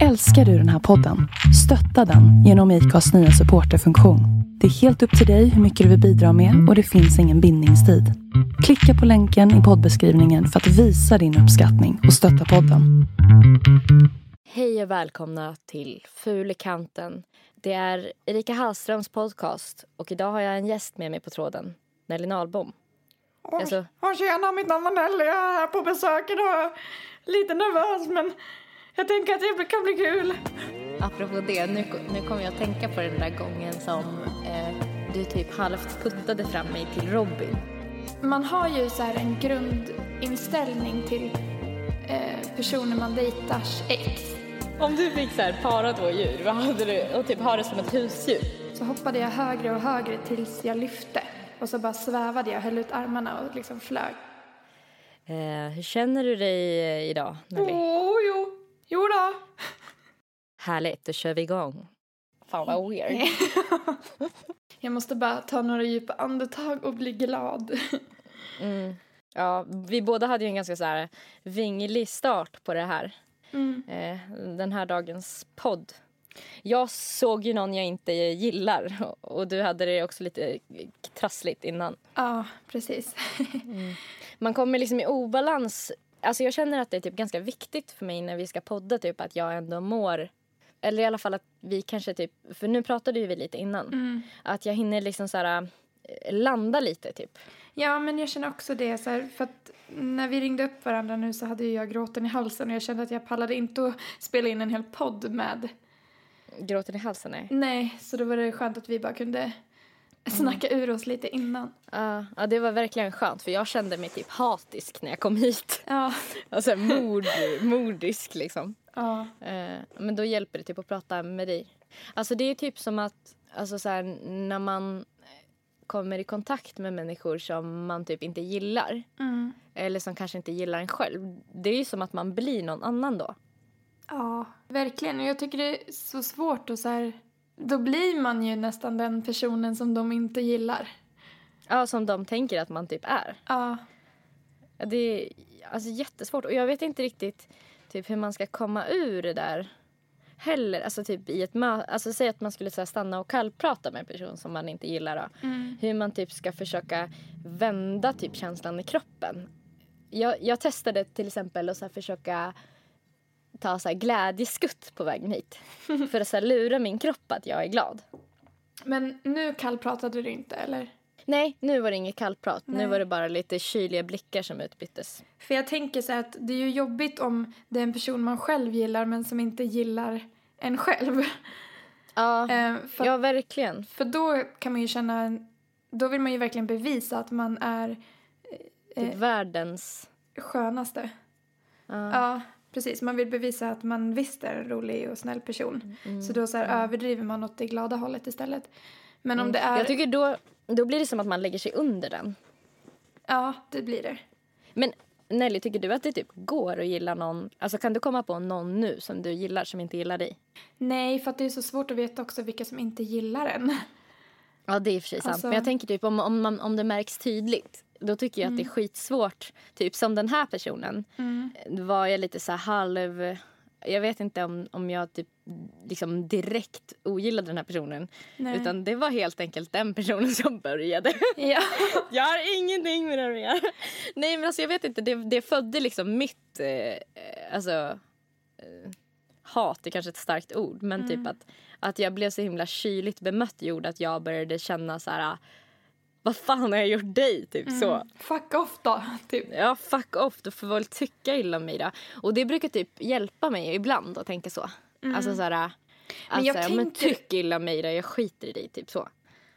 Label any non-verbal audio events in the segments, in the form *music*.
Älskar du den här podden? Stötta den genom IKAs nya supporterfunktion. Det är helt upp till dig hur mycket du vill bidra med och det finns ingen bindningstid. Klicka på länken i poddbeskrivningen för att visa din uppskattning och stötta podden. Hej och välkomna till Fulekanten. Det är Erika Hallströms podcast och idag har jag en gäst med mig på tråden, Nelly Nahlbom. Oj, Alltså- tjena, mitt namn är Nelly. Jag är här på besök idag. Lite nervös, men jag tänker att det kan bli kul. Apropå det, nu, nu kommer jag att tänka på den där gången som eh, du typ halvt puttade fram mig till Robin. Man har ju så här en grundinställning till eh, personer man dejtars ex. Om du fick så här para två djur, vad hade du? Och typ ha det som ett husdjur. Så hoppade jag högre och högre tills jag lyfte. Och så bara svävade jag, höll ut armarna och liksom flög. Eh, hur känner du dig eh, idag, Nelly? Oh, jo, jo då. Härligt, då kör vi igång. Fan vad weird. *laughs* Jag måste bara ta några djupa andetag och bli glad. Mm. Ja, vi båda hade ju en ganska så här vinglig start på det här. Mm. Eh, den här dagens podd. Jag såg ju någon jag inte gillar och- du hade det också lite trassligt innan. Ja, precis. *laughs* Man kommer liksom i obalans. Alltså jag känner att det är typ ganska viktigt för mig när vi ska podda typ att jag ändå mår eller i alla fall att vi kanske typ, för nu pratade ju vi lite innan, Mm. att jag hinner liksom så här eh, landa lite typ. Ja, men jag känner också det. Så här, för att när vi ringde upp varandra nu så hade jag gråten i halsen och jag kände att jag pallade inte att spela in en hel podd med. Gråten i halsen nej. Nej, så då var det skönt att vi bara kunde snacka ur oss lite innan. Ja, ja, det var verkligen skönt för jag kände mig typ hatisk när jag kom hit. Ja, *laughs* Alltså mord, mordisk liksom. ja, Eh, men då hjälper det typ att prata med dig. Alltså det är typ som att alltså så här, när man kommer i kontakt med människor som man typ inte gillar mm. eller som kanske inte gillar en själv. Det är ju som att man blir någon annan då. ja, verkligen. Och jag tycker det är så svårt och så här, då blir man ju nästan den personen som de inte gillar. Ja, som de tänker att man typ är. Ja, Det är alltså jättesvårt och jag vet inte riktigt typ hur man ska komma ur det där heller. Alltså typ i ett alltså säg att man skulle så stanna och kallprata med en person som man inte gillar då. mm. Hur man typ ska försöka vända typ känslan i kroppen. Jag, jag testade till exempel att så försöka ta så glädjeskutt på vägen hit. För att så lura min kropp att jag är glad. Men nu kallpratade du inte, eller? Nej, nu var det inget kallprat. Nu Nej. var det bara lite kyliga blickar som utbyttes. För jag tänker så att det är ju jobbigt om det är en person man själv gillar men som inte gillar en själv. Ja, Eh, för, ja verkligen. för då kan man ju känna, då vill man ju verkligen bevisa att man är Typ världens... skönaste. Ja. Ja, precis. Man vill bevisa att man visst är en rolig och snäll person. Så då så här överdriver man åt det glada hållet istället. Men om det är... Jag tycker då, då blir det som att man lägger sig under den. Ja, det blir det. Men Nelly, tycker du att det typ går att gilla någon? Alltså kan du komma på någon nu som du gillar som inte gillar dig? Nej, för att det är så svårt att veta också vilka som inte gillar en. Ja, det är i och för sig sant. Alltså- Men jag tänker typ om, om, man, om det märks tydligt. Då tycker jag att det är skitsvårt. Typ som den här personen. Mm. Var jag lite så halv... Jag vet inte om, om jag typ liksom direkt ogillade den här personen. Nej. Utan det var helt enkelt den personen som började. *laughs* Ja. *laughs* Jag har ingenting med det att göra. Nej men alltså jag vet inte, det, det födde liksom mitt, eh, alltså eh, hat är kanske ett starkt ord men typ att, att jag blev så himla kyligt bemött gjorde att jag började känna så här vad fan har jag gjort dig? Typ så. Fuck off då, *laughs* typ. Ja fuck off, du får väl tycka illa om mig då. Och det brukar typ hjälpa mig ibland att tänka så. Alltså så här, Men alltså, jag ja, men tänker- tyck illa om mig då, jag skiter i dig typ så.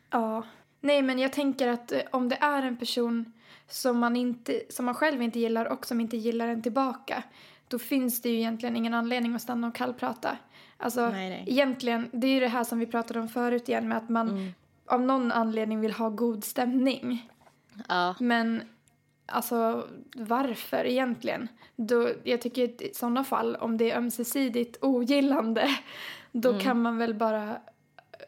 Ja. Nej, men jag tänker att eh, om det är en person som man, inte, som man själv inte gillar och som inte gillar en tillbaka då finns det ju egentligen ingen anledning att stanna och kallprata. Alltså, Nej, nej. egentligen, det är ju det här som vi pratade om förut igen med att man av någon anledning vill ha god stämning. Ja. Men alltså varför egentligen? Då, jag tycker i sådana fall, om det är ömsesidigt ogillande, då kan man väl bara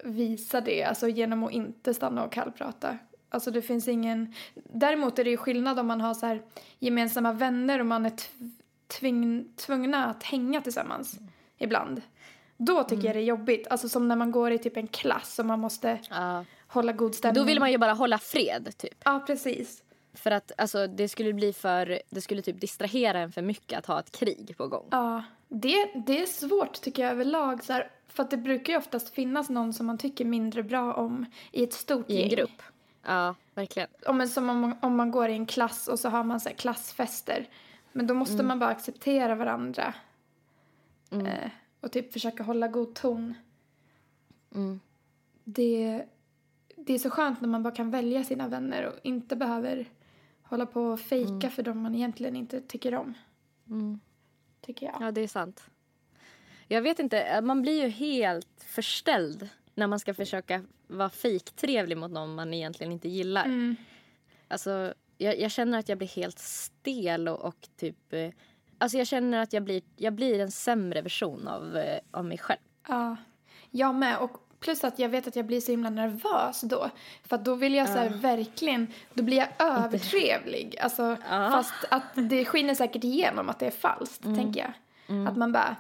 visa det, alltså genom att inte stanna och kallprata. Alltså det finns ingen... Däremot är det ju skillnad om man har så här gemensamma vänner och man är tv- tving, tvungna att hänga tillsammans. ibland. Då tycker jag det är jobbigt. Alltså som när man går i typ en klass och man måste Ja. hålla god stämning. Då vill man ju bara hålla fred typ. Ja, precis. För att alltså, det skulle bli för, det skulle typ distrahera en för mycket att ha ett krig på gång. Ja, det, det är svårt tycker jag överlag. Så här, för att det brukar ju oftast finnas någon som man tycker mindre bra om i ett stort I en grupp. Ja, verkligen. Om, som om, man- om man går i en klass och så har man så här klassfester. Men då måste Mm. man bara acceptera varandra. Eh, och typ försöka hålla god ton. Mm. Det, det är så skönt när man bara kan välja sina vänner och inte behöver hålla på och fejka Mm. för dem man egentligen inte tycker om. Tycker jag. Ja, det är sant. Jag vet inte, man blir ju helt förställd när man ska försöka vara fiktrevlig mot någon man egentligen inte gillar. Mm. Alltså, jag, jag känner att jag blir helt stel och, och typ... Alltså jag känner att jag blir, jag blir en sämre version av, eh, av mig själv. Ja, jag med. Och plus att jag vet att jag blir så himla nervös då. För att då vill jag så här, verkligen, då blir jag *laughs* övertrevlig. Alltså, Ja. Fast att det skiner säkert igenom att det är falskt, tänker jag. Att man bara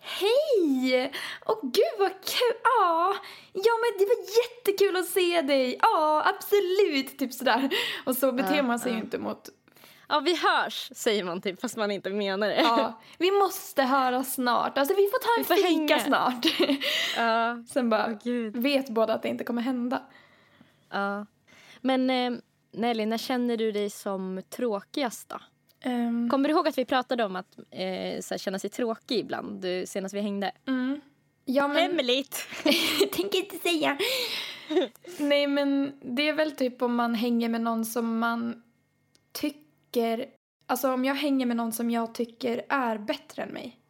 Hej! Och gud vad kul! Ja, ja men det var jättekul att se dig! Ja, absolut! Typ sådär. Och så beter man sig ju inte mot Ja, vi hörs, säger man typ, fast man inte menar det. Ja, vi måste höras snart. Alltså vi får ta en Vi får fika hänga. snart. Ja, *laughs* Sen bara gud. vet båda att det inte kommer hända. ja. Men eh, Nelly, när känner du dig som tråkigast då? Um, Kommer du ihåg att vi pratade om att eh, så här, känna sig tråkig ibland du, senast vi hängde? mm. Ja, men Hemligt! *laughs* tänker inte säga. Nej, men det är väl typ om man hänger med någon som man tycker... Alltså om jag hänger med någon som jag tycker är bättre än mig.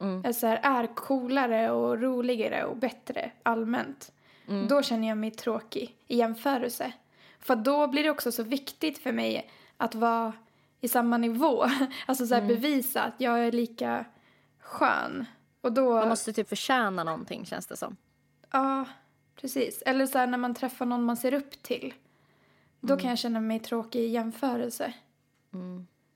Mm. Alltså här, är coolare och roligare och bättre allmänt. Mm. Då känner jag mig tråkig i jämförelse. För då blir det också så viktigt för mig att vara i samma nivå. *laughs* Alltså så här bevisa att jag är lika skön. Och då... Man måste typ förtjäna någonting känns det som. Ja, precis. Eller så här när man träffar någon man ser upp till. Då kan jag känna mig tråkig i jämförelse.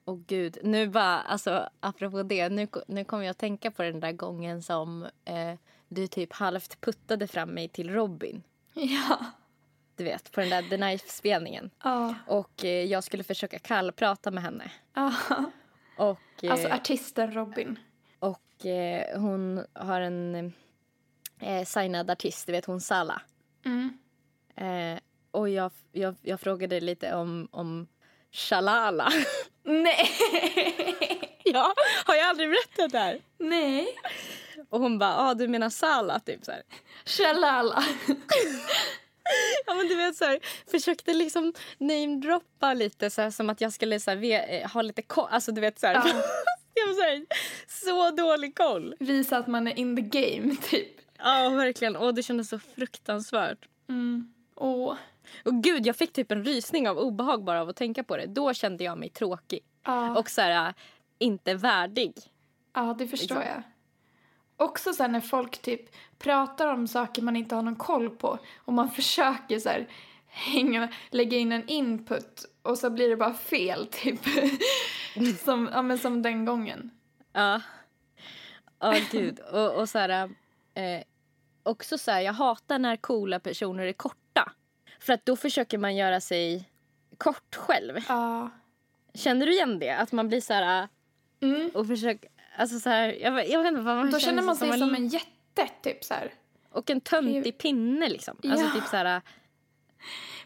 Åh gud, nu bara, alltså apropå det, nu, nu kommer jag att tänka på den där gången som eh, du typ halvt puttade fram mig till Robin. Ja. Du vet, på den där The Knife-spelningen. Ja. Och eh, jag skulle försöka kallprata med henne. ja. Och, eh, Alltså artisten Robin. och eh, hon har en eh, signad artist, du vet hon Sala. Mm. Eh, och jag, jag, jag frågade lite om, om Shalala. *laughs* Nej! *laughs* ja, har jag aldrig berättat det här? Nej. Och hon bara, ah, du menar Sala? Typ så här. Shalala. *laughs* Ja men du vet så här, försökte liksom namedroppa lite så här, som att jag skulle så här, eh, ha lite koll. Alltså du vet så här. Ja. jag var så, här, så dålig koll. Visa att man är in the game, typ. Ja verkligen. Och det kändes så fruktansvärt. Mm. Åh. Och gud jag fick typ en rysning av obehag bara av att tänka på det. Då kände jag mig tråkig. Ja. Och så här, äh, inte värdig. ja, det förstår Liksom. jag. Också sen när folk typ pratar om saker man inte har någon koll på och man *laughs* försöker så här hänga, lägga in en input och så blir det bara fel typ. *laughs* som, ja, men som den gången. Ja. Ja gud. Och, och så här, eh, också så här, jag hatar när coola personer är korta. För att då försöker man göra sig kort själv. Ja. Känner du igen det? Att man blir så här Mm. och försöker, alltså så här, jag, jag vet inte vad man Då känner man sig som en, en jätte typ så här. och en töntig pinne liksom. Alltså Ja. typ så här,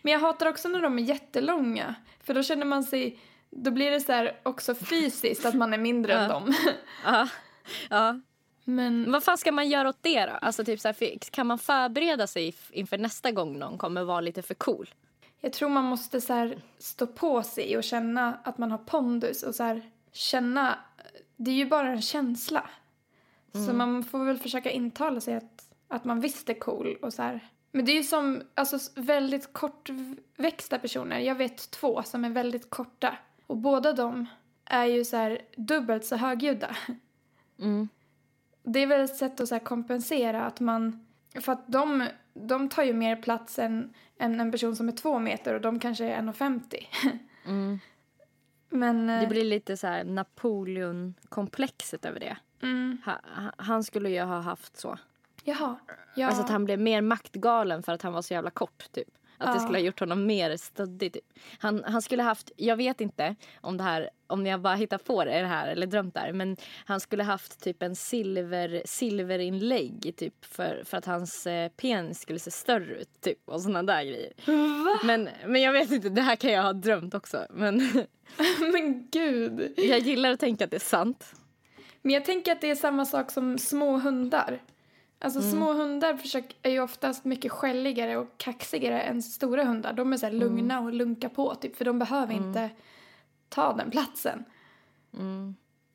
Men jag hatar också när de är jättelånga. För då känner man sig, då blir det så här också fysiskt att man är mindre än dem. ja. *laughs* Ja. Men Vad fan ska man göra åt det då? Alltså typ så här, kan man förbereda sig inför nästa gång någon kommer vara lite för cool? jag tror man måste så här stå på sig och känna att man har pondus och så här känna, det är ju bara en känsla. Så man får väl försöka intala sig att, att man visst är cool och så här. Men det är ju som alltså, väldigt kortväxta personer. Jag vet två som är väldigt korta. Och båda de är ju så här dubbelt så högljudda. Mm. Det är väl ett sätt att så kompensera att man... För att de, de tar ju mer plats än, än en person som är två meter och de kanske är 1,50. Mm. Men... Det eh, blir lite så här Napoleon-komplexet över det. Mm. Ha- han skulle ju ha haft så. Jaha. Ja. Alltså att han blev mer maktgalen för att han var så jävla kort typ. Att det skulle ha gjort honom mer stöddig typ. Han, han skulle haft, jag vet inte om det här, om jag bara hittar på det här eller drömt där. Men han skulle haft typ en silver, silverinlägg typ för, för att hans eh, penis skulle se större ut typ. Och såna där grejer. Men, men jag vet inte, det här kan jag ha drömt också. Men *laughs* Men gud. jag gillar att tänka att det är sant. Men jag tänker att det är samma sak som små hundar. Alltså små hundar försök, är ju oftast mycket skälligare och kaxigare än stora hundar. De är så här lugna och lunkar på typ, för de behöver inte ta den platsen.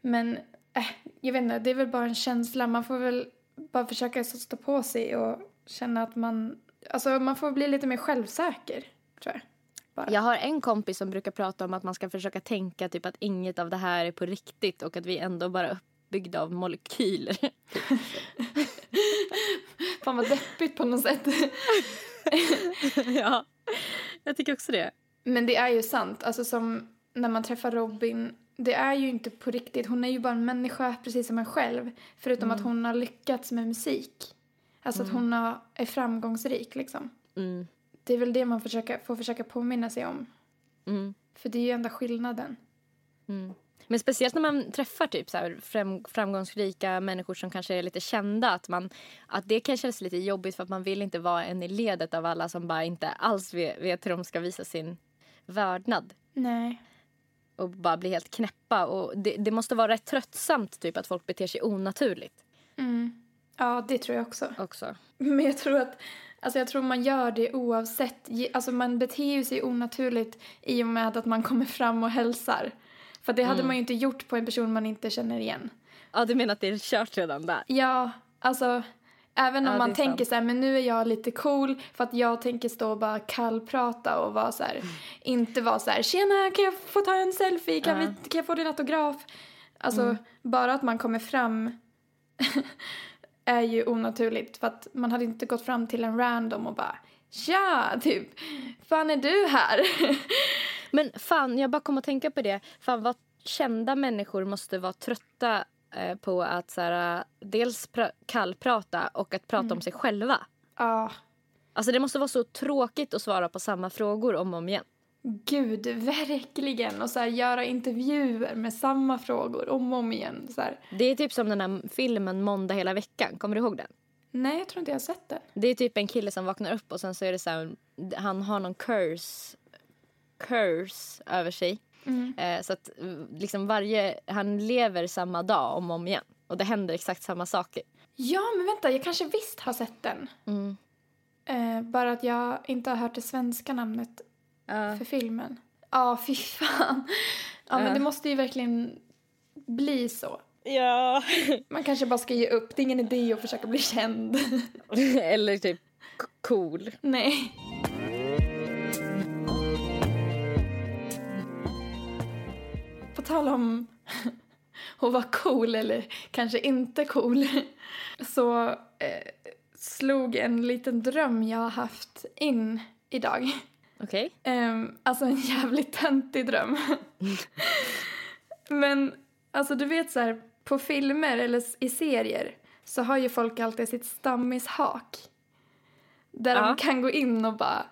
Men äh, jag vet inte, det är väl bara en känsla. Man får väl bara försöka stå på sig och känna att man, alltså man får bli lite mer självsäker, tror jag. Bara. Jag har en kompis som brukar prata om att man ska försöka tänka typ att inget av det här är på riktigt och att vi ändå bara uppbyggda av molekyler. *laughs* Fan vad deppigt på något sätt. *laughs* ja, jag tycker också det. Men det är ju sant. Alltså som när man träffar Robin. Det är ju inte på riktigt. Hon är ju bara en människa precis som en själv. Förutom att hon har lyckats med musik. Alltså att hon har, är framgångsrik liksom. Mm. Det är väl det man försöker, får försöka påminna sig om. Mm. För det är ju enda skillnaden. Men speciellt när man träffar typ så här fram, framgångsrika människor som kanske är lite kända. Att, man, att det kan kännas lite jobbigt för att man vill inte vara en i ledet av alla som bara inte alls vet, vet hur de ska visa sin vördnad. Nej. Och bara bli helt knäppa. Och det, det måste vara rätt tröttsamt typ att folk beter sig onaturligt Mm. Ja, det tror jag också. också. Men jag tror att Alltså jag tror man gör det oavsett. Alltså man beter sig onaturligt i och med att man kommer fram och hälsar. För det hade man ju inte gjort på en person man inte känner igen. Ja, du menar att det är kört redan där? Ja, alltså även om Ja, man tänker sant. så här, men nu är jag lite cool för att jag tänker stå och bara kallprata och vara så här, Mm. inte vara så här, tjena kan jag få ta en selfie, kan. Mm. vi, kan jag få din autograf? Alltså bara att man kommer fram *laughs* är ju onaturligt för att man hade inte gått fram till en random och bara Tja, typ, fan är du här? *laughs* Men fan, jag bara kom att tänka på det. Fan vad kända människor måste vara trötta eh, på att så här, dels pra- kallprata och att prata om sig själva. Ja, Alltså det måste vara så tråkigt att svara på samma frågor om och om igen. gud, verkligen. Och så här, göra intervjuer med samma frågor om och om igen. Så här. Det är typ som den här filmen Måndag hela veckan. Kommer du ihåg den? Nej, jag tror inte jag har sett den. Det är typ en kille som vaknar upp och sen så är det så här, han har någon curse, curse över sig. Eh, så att eh, liksom varje, han lever samma dag om och om igen. Och det händer exakt samma saker. Ja, men vänta, jag kanske visst har sett den. Mm. Eh, bara att jag inte har hört det svenska namnet för filmen. Ja, fy fan. Ja, men Ja. det måste ju verkligen bli så. Ja. Man kanske bara ska ge upp. Det är ingen idé att försöka bli känd. *laughs* Eller typ cool. Nej. Tal om att vara cool eller kanske inte cool så eh, slog en liten dröm jag har haft in idag. Okej. Um, alltså en jävligt töntig dröm. Men alltså du vet så här, på filmer eller i serier så har ju folk alltid sitt stammishak. Där Ja. de kan gå in och bara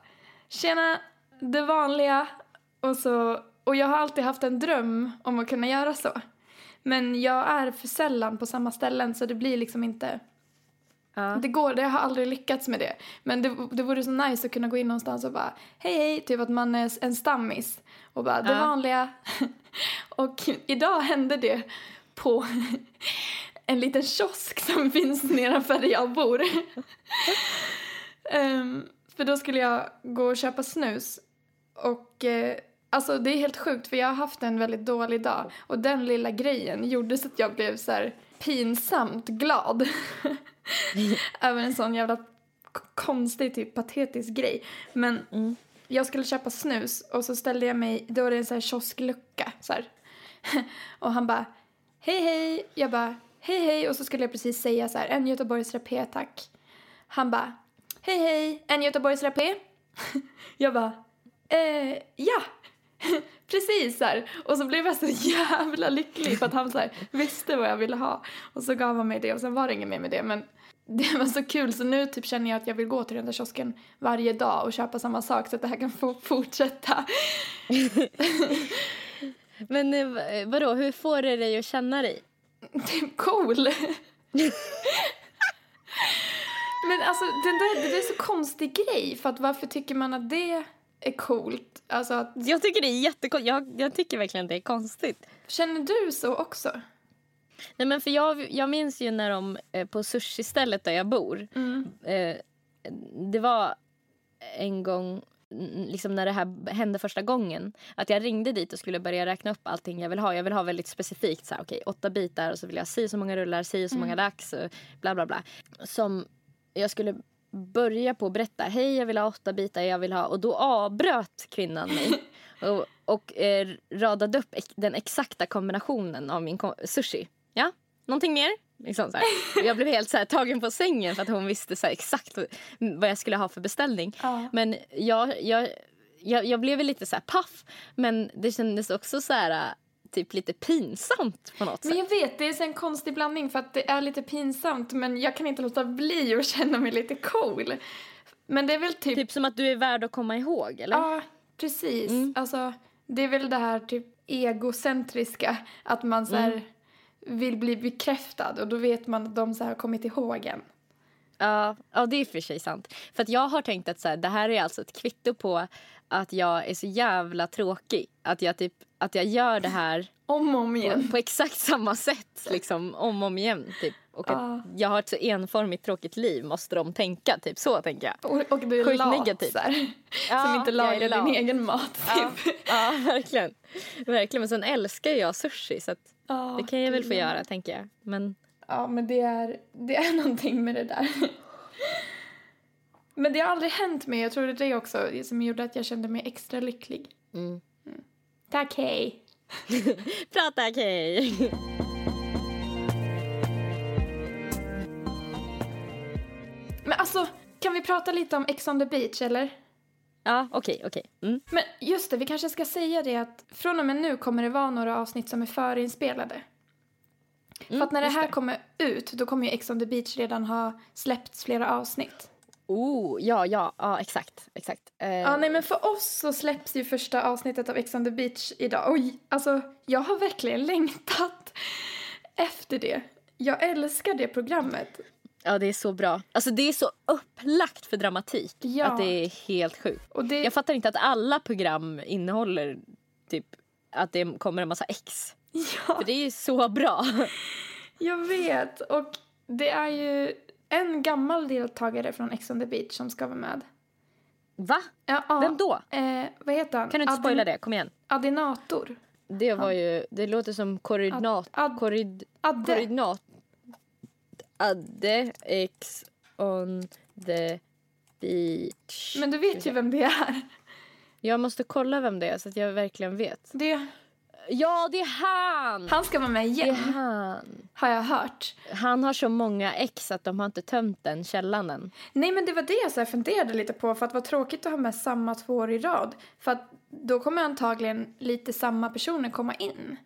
tjena, det vanliga. Och, så, och jag har alltid haft en dröm om att kunna göra så. Men jag är för sällan på samma ställen så det blir liksom inte Ja. det går, det har aldrig lyckats med det. Men det, det vore så nice att kunna gå in någonstans och bara hej hej, typ att man är en stammis. Och bara det Ja. vanliga. *laughs* och idag hände det på *laughs* en liten kiosk som *laughs* finns nedanför där jag bor. Ehm, för då skulle jag gå och köpa snus. Och eh, alltså det är helt sjukt för jag har haft en väldigt dålig dag. Och den lilla grejen gjorde så att jag blev så här pinsamt glad. *laughs* Över en sån jävla konstig, typ patetisk grej. Men jag skulle köpa snus och så ställde jag mig, då var det en sån här kiosklucka så här. *laughs* och han bara, hej hej. Jag bara, hej hej. Och så skulle jag precis säga så här, en Göteborgsrapé tack. Han bara, hej hej, en Göteborgsrapé. *laughs* jag bara, eh, ja. *laughs* Precis så här. Och så blev jag så jävla lycklig för att han så här, visste vad jag ville ha. Och så gav han mig det och sen var det inget mer med det. Men det var så kul så nu typ känner jag att jag vill gå till den där kiosken varje dag och köpa samma sak så att det här kan få fortsätta. *laughs* Men eh, vadå, hur får det dig att känna dig? *laughs* Typ cool. Men alltså den där, det är så konstig grej för att varför tycker man att det är coolt? Alltså att, Jag tycker det är jättekonstigt. Jag, jag tycker verkligen det är konstigt. känner du så också? Nej, men för jag, jag minns ju när de eh, på sushi-stället där jag bor. Eh, det var en gång mm, liksom när det här hände första gången. Att jag ringde dit och skulle börja räkna upp allting jag vill ha. Jag vill ha väldigt specifikt så här, okej, åtta bitar och så vill jag si så många rullar, si så många lax och bla bla bla. Som jag skulle börja på att berätta. Hej, jag vill ha åtta bitar, jag vill ha... Och då avbröt kvinnan mig *laughs* och, och eh, radade upp den exakta kombinationen av min sushi. Ja, någonting mer? Liksom. Jag blev helt så här, tagen på sängen för att hon visste så här, exakt vad jag skulle ha för beställning. Ja. Men jag, jag, jag, jag blev lite så här paff. Men det kändes också så här typ lite pinsamt på något Men sätt. jag vet, det är en konstig blandning för att det är lite pinsamt men jag kan inte låta bli att *laughs* känna mig lite cool. Men det är väl typ... Typ som att du är värd att komma ihåg, eller? Ja, precis. Alltså, det är väl det här typ egocentriska, att man så här vill bli bekräftad och då vet man att de så har kommit ihåg en. Ja, ja, det är för sig sant. För att jag har tänkt att så här, det här är alltså ett kvitto på att jag är så jävla tråkig. Att jag, typ, att jag gör det här *laughs* Om och om på, igen. på exakt samma sätt liksom, om och om igen. Typ. Och Ja. att jag har ett så enformigt tråkigt liv, måste de tänka. Typ så tänker jag. Och, och du är Sjukt lat negativt. Ja, som inte lagar din egen mat. Ja, Typ. ja, verkligen. verkligen. Men sen älskar jag sushi så Ja, det kan jag väl få göra, tänker jag. Men Ja, men det är, det är *laughs* någonting med det där. Men det har aldrig hänt mig. Jag tror det är det också som gjorde att jag kände mig extra lycklig. Mm. Tack, hej. *laughs* prata okej. Men alltså, kan vi prata lite om Ex on the beach, eller? Ja, okej, okej. Mm. Men just det, vi kanske ska säga det att från och med nu kommer det vara några avsnitt som är förinspelade. För att när det här det. kommer ut, då kommer ju Ex on the beach redan ha släppts flera avsnitt. Oh, ja, ja, ja, exakt, exakt. Eh, Ja, nej men för oss så släpps ju första avsnittet av Ex on the beach idag. Oj, alltså jag har verkligen längtat efter det. Jag älskar det programmet. Ja, det är så bra. Alltså det är så upplagt för dramatik Ja. att det är helt sjukt. Och det, Jag fattar inte att alla program innehåller typ att det kommer en massa ex. ja, För det är så bra. jag vet. Och det är ju en gammal deltagare från Ex on the beach som ska vara med. Va? Ja, ja. Vem då? Eh, vad heter han? Kan du inte Adin- spoila det? Kom igen. Adinator. Det var ju, det låter som koordinat, Ad- ad- korrid, Adde. koordinat. Adde X on the beach. Men du vet ju vem det är. Jag måste kolla vem det är så att jag verkligen vet. Det, Ja, det är han! han ska vara med Det är igen, han. har jag hört. Han har så många ex att de har inte tömt den källan än. Nej men det var det jag funderade lite på för att det var tråkigt att ha med samma två år i rad. För att då kommer antagligen lite samma personer komma in.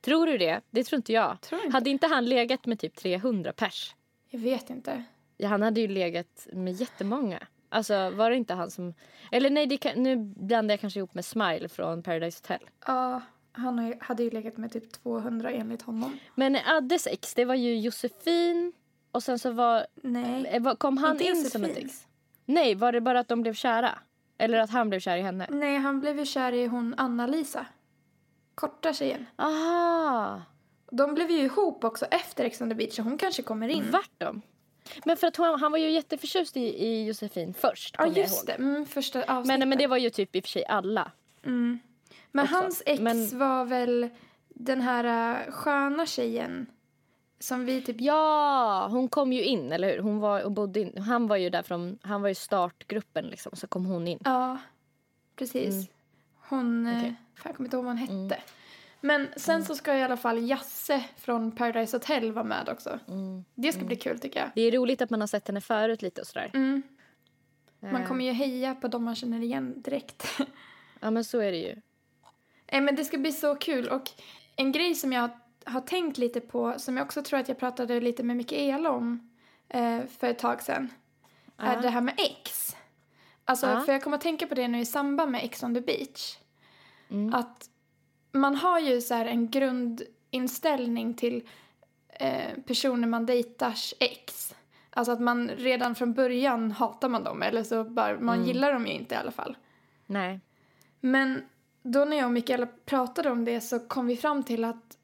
Tror du det? Det tror inte jag. Tror inte. Hade inte han legat med typ 300 pers? Jag vet inte. Ja, han hade ju legat med jättemånga. Alltså var det inte han som... Eller nej, kan... nu blandar jag kanske ihop med Smile från Paradise Hotel. Ja, han hade ju legat med typ 200 enligt honom. Men Addes ex, det var ju Josefin och sen så var... Nej. eh, Kom han Inte in Josefin. som ett ex? Nej, var det bara att de blev kära? Eller att han blev kär i henne? Nej, han blev ju kär i hon Anna-Lisa. Korta tjejen. Aha! De blev ju ihop också efter Ex on the beach så hon kanske kommer in. Vart de? Men för att hon, han var ju jätteförtjust i, i Josefin först, Ja, just det. Mm, första avsnittet. Men, men det var ju typ i och för sig alla. Mm. Men också. hans ex Men- var väl den här uh, sköna tjejen som vi typ... Ja, hon kom ju in, eller hur? Hon var och bodde in. Han var ju där från, han var ju startgruppen liksom, så kom hon in. Ja, precis. Mm. Hon... eh, Okej. Fan, jag kommer inte ihåg vad hon hette. Men sen så ska i alla fall Jasse från Paradise Hotel vara med också. Mm. Det ska bli kul tycker jag. Det är roligt att man har sett henne förut lite och sådär. Mm. Man Eh, kommer ju heja på dem man känner igen direkt. *laughs* Ja men så är det ju. Nej, men det ska bli så kul. Och en grej som jag har tänkt lite på, som jag också tror att jag pratade lite med Mikaela om eh, för ett tag sedan, är Ja. det här med ex. Alltså, Ja. för jag kommer att tänka på det nu i samband med Ex on the beach. Mm. Att man har ju så här en grundinställning till eh, personer man dejtars ex. Alltså att man redan från början hatar man dem eller så bara, man Mm. gillar dem ju inte i alla fall. Nej. Men då när jag och Mikaela pratade om det så kom vi fram till att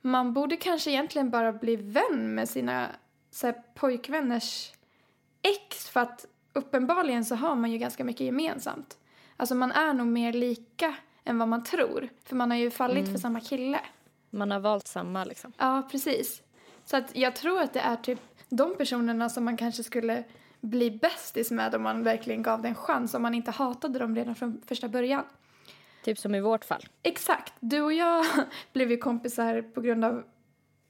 man borde kanske egentligen bara bli vän med sina så här, pojkvänners ex för att uppenbarligen så har man ju ganska mycket gemensamt. Alltså man är nog mer lika än vad man tror för man har ju fallit för samma kille. Man har valt samma liksom. Ja, precis. Så att jag tror att det är typ de personerna som man kanske skulle bli bästis med om man verkligen gav det en chans om man inte hatade dem redan från första början. Typ som i vårt fall. Exakt. Du och jag *laughs* blev ju kompisar på grund av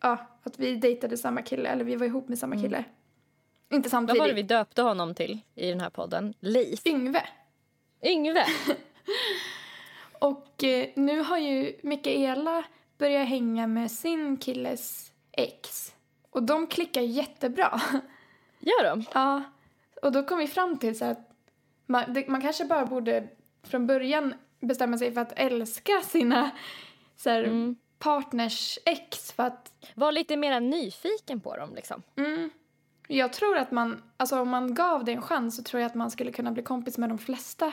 ja, att vi dejtade samma kille, eller vi var ihop med samma kille. Inte Vad samtidigt. var det vi döpte honom till i den här podden? Leif. Yngve. Yngve. *laughs* Och eh, nu har ju Mikaela börjat hänga med sin killes ex. Och de klickar jättebra. *laughs* Gör de? ja. Och då kom vi fram till så att man, det, man kanske bara borde från början bestämma sig för att älska sina så här, partners ex för att Var lite mer nyfiken på dem liksom. Mm. Jag tror att man, alltså om man gav det en chans så tror jag att man skulle kunna bli kompis med de flesta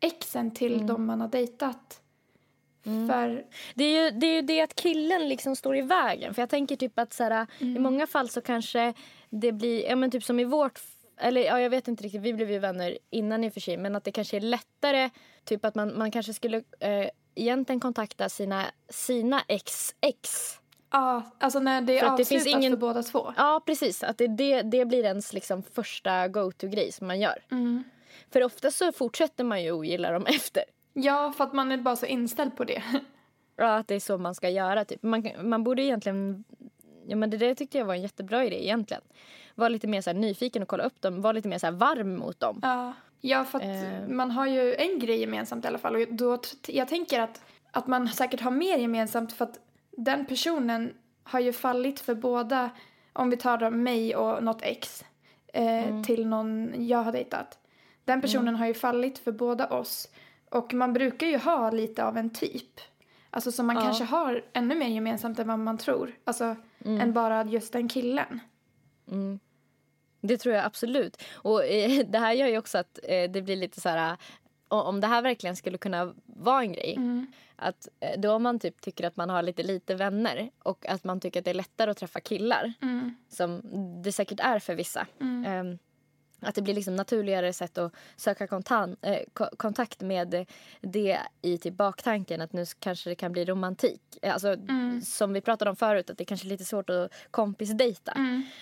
exen till de man har dejtat. För, Det är, ju, det är ju det att killen liksom står i vägen. För jag tänker typ att så här, i många fall så kanske det blir, ja men typ som i vårt eller ja, jag vet inte riktigt, vi blev ju vänner innan i och för sig men att det kanske är lättare, typ att man, man kanske skulle eh, egentligen kontakta sina, sina ex-ex. ja, alltså när det För att det ingen- för båda två. Ja precis, att det, det, det blir ens liksom första go-to-grej som man gör. Mm. För ofta så fortsätter man ju ogilla dem *laughs* efter. Ja, för att man är bara så inställd på det. *laughs* Ja, att det är så man ska göra. Typ. Man, man borde egentligen... Ja, men det där tyckte jag var en jättebra idé egentligen. Var lite mer så nyfiken och kolla upp dem. Var lite mer så varm mot dem. Ja, ja för att Eh. man har ju en grej gemensamt i alla fall. Och då, jag tänker att, att man säkert har mer gemensamt för att den personen har ju fallit för båda, om vi tar då mig och något ex, eh, till någon jag har dejtat. Den personen har ju fallit för båda oss. Och man brukar ju ha lite av en typ. Alltså som man Ja. kanske har ännu mer gemensamt än vad man tror. Alltså än bara just den killen. Det tror jag absolut. Och eh, *laughs* det här gör ju också att eh, det blir lite så här... eh, Om det här verkligen skulle kunna vara en grej. Att eh, då om man typ tycker att man har lite lite vänner och att man tycker att det är lättare att träffa killar. Som det säkert är för vissa. Ehm, att det blir liksom naturligare sätt att söka kontan- eh, ko- kontakt med det i typ baktanken att nu kanske det kan bli romantik. Eh, Alltså, Som vi pratade om förut, att det kanske är lite svårt att kompisdejta.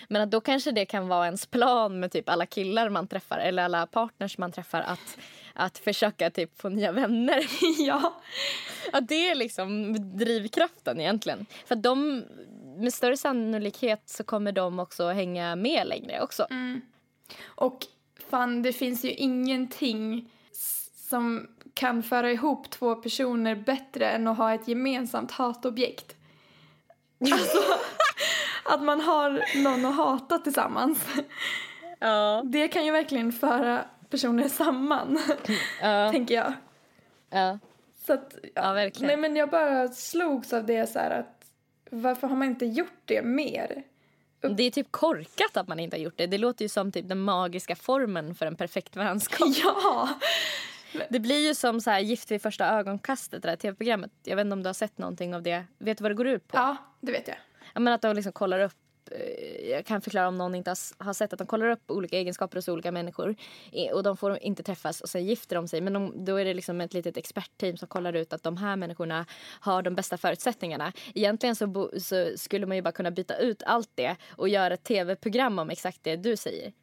Men att då kanske det kan vara ens plan med typ alla killar man träffar eller alla partners man träffar att, att försöka typ få nya vänner. *laughs* ja. Att det är liksom drivkraften egentligen. För de, med större sannolikhet så kommer de också hänga med längre också. Och fan, det finns ju ingenting som kan föra ihop två personer bättre än att ha ett gemensamt hatobjekt. Alltså, *laughs* att man har någon att hata tillsammans. Ja. Det kan ju verkligen föra personer samman, Ja. tänker jag. ja. Så att, Ja, verkligen. Nej, men jag bara slogs av det så här att varför har man inte gjort det mer? Det är typ korkat att man inte har gjort det. Det låter ju som typ den magiska formen för en perfekt vänskap. *laughs* Ja! Det blir ju som så här Gift vid första ögonkastet, det där tv-programmet. Jag vet inte om du har sett någonting av det. Vet du vad det går ut på? Ja, det vet jag. Ja, men att de liksom kollar upp jag kan förklara om någon inte har, sett att de kollar upp olika egenskaper hos olika människor eh, och de får inte träffas och sen gifter de sig men de, då är det liksom ett litet expertteam som kollar ut att de här människorna har de bästa förutsättningarna. Egentligen så, bo, så skulle man ju bara kunna byta ut allt det och göra ett tv-program om exakt det du säger.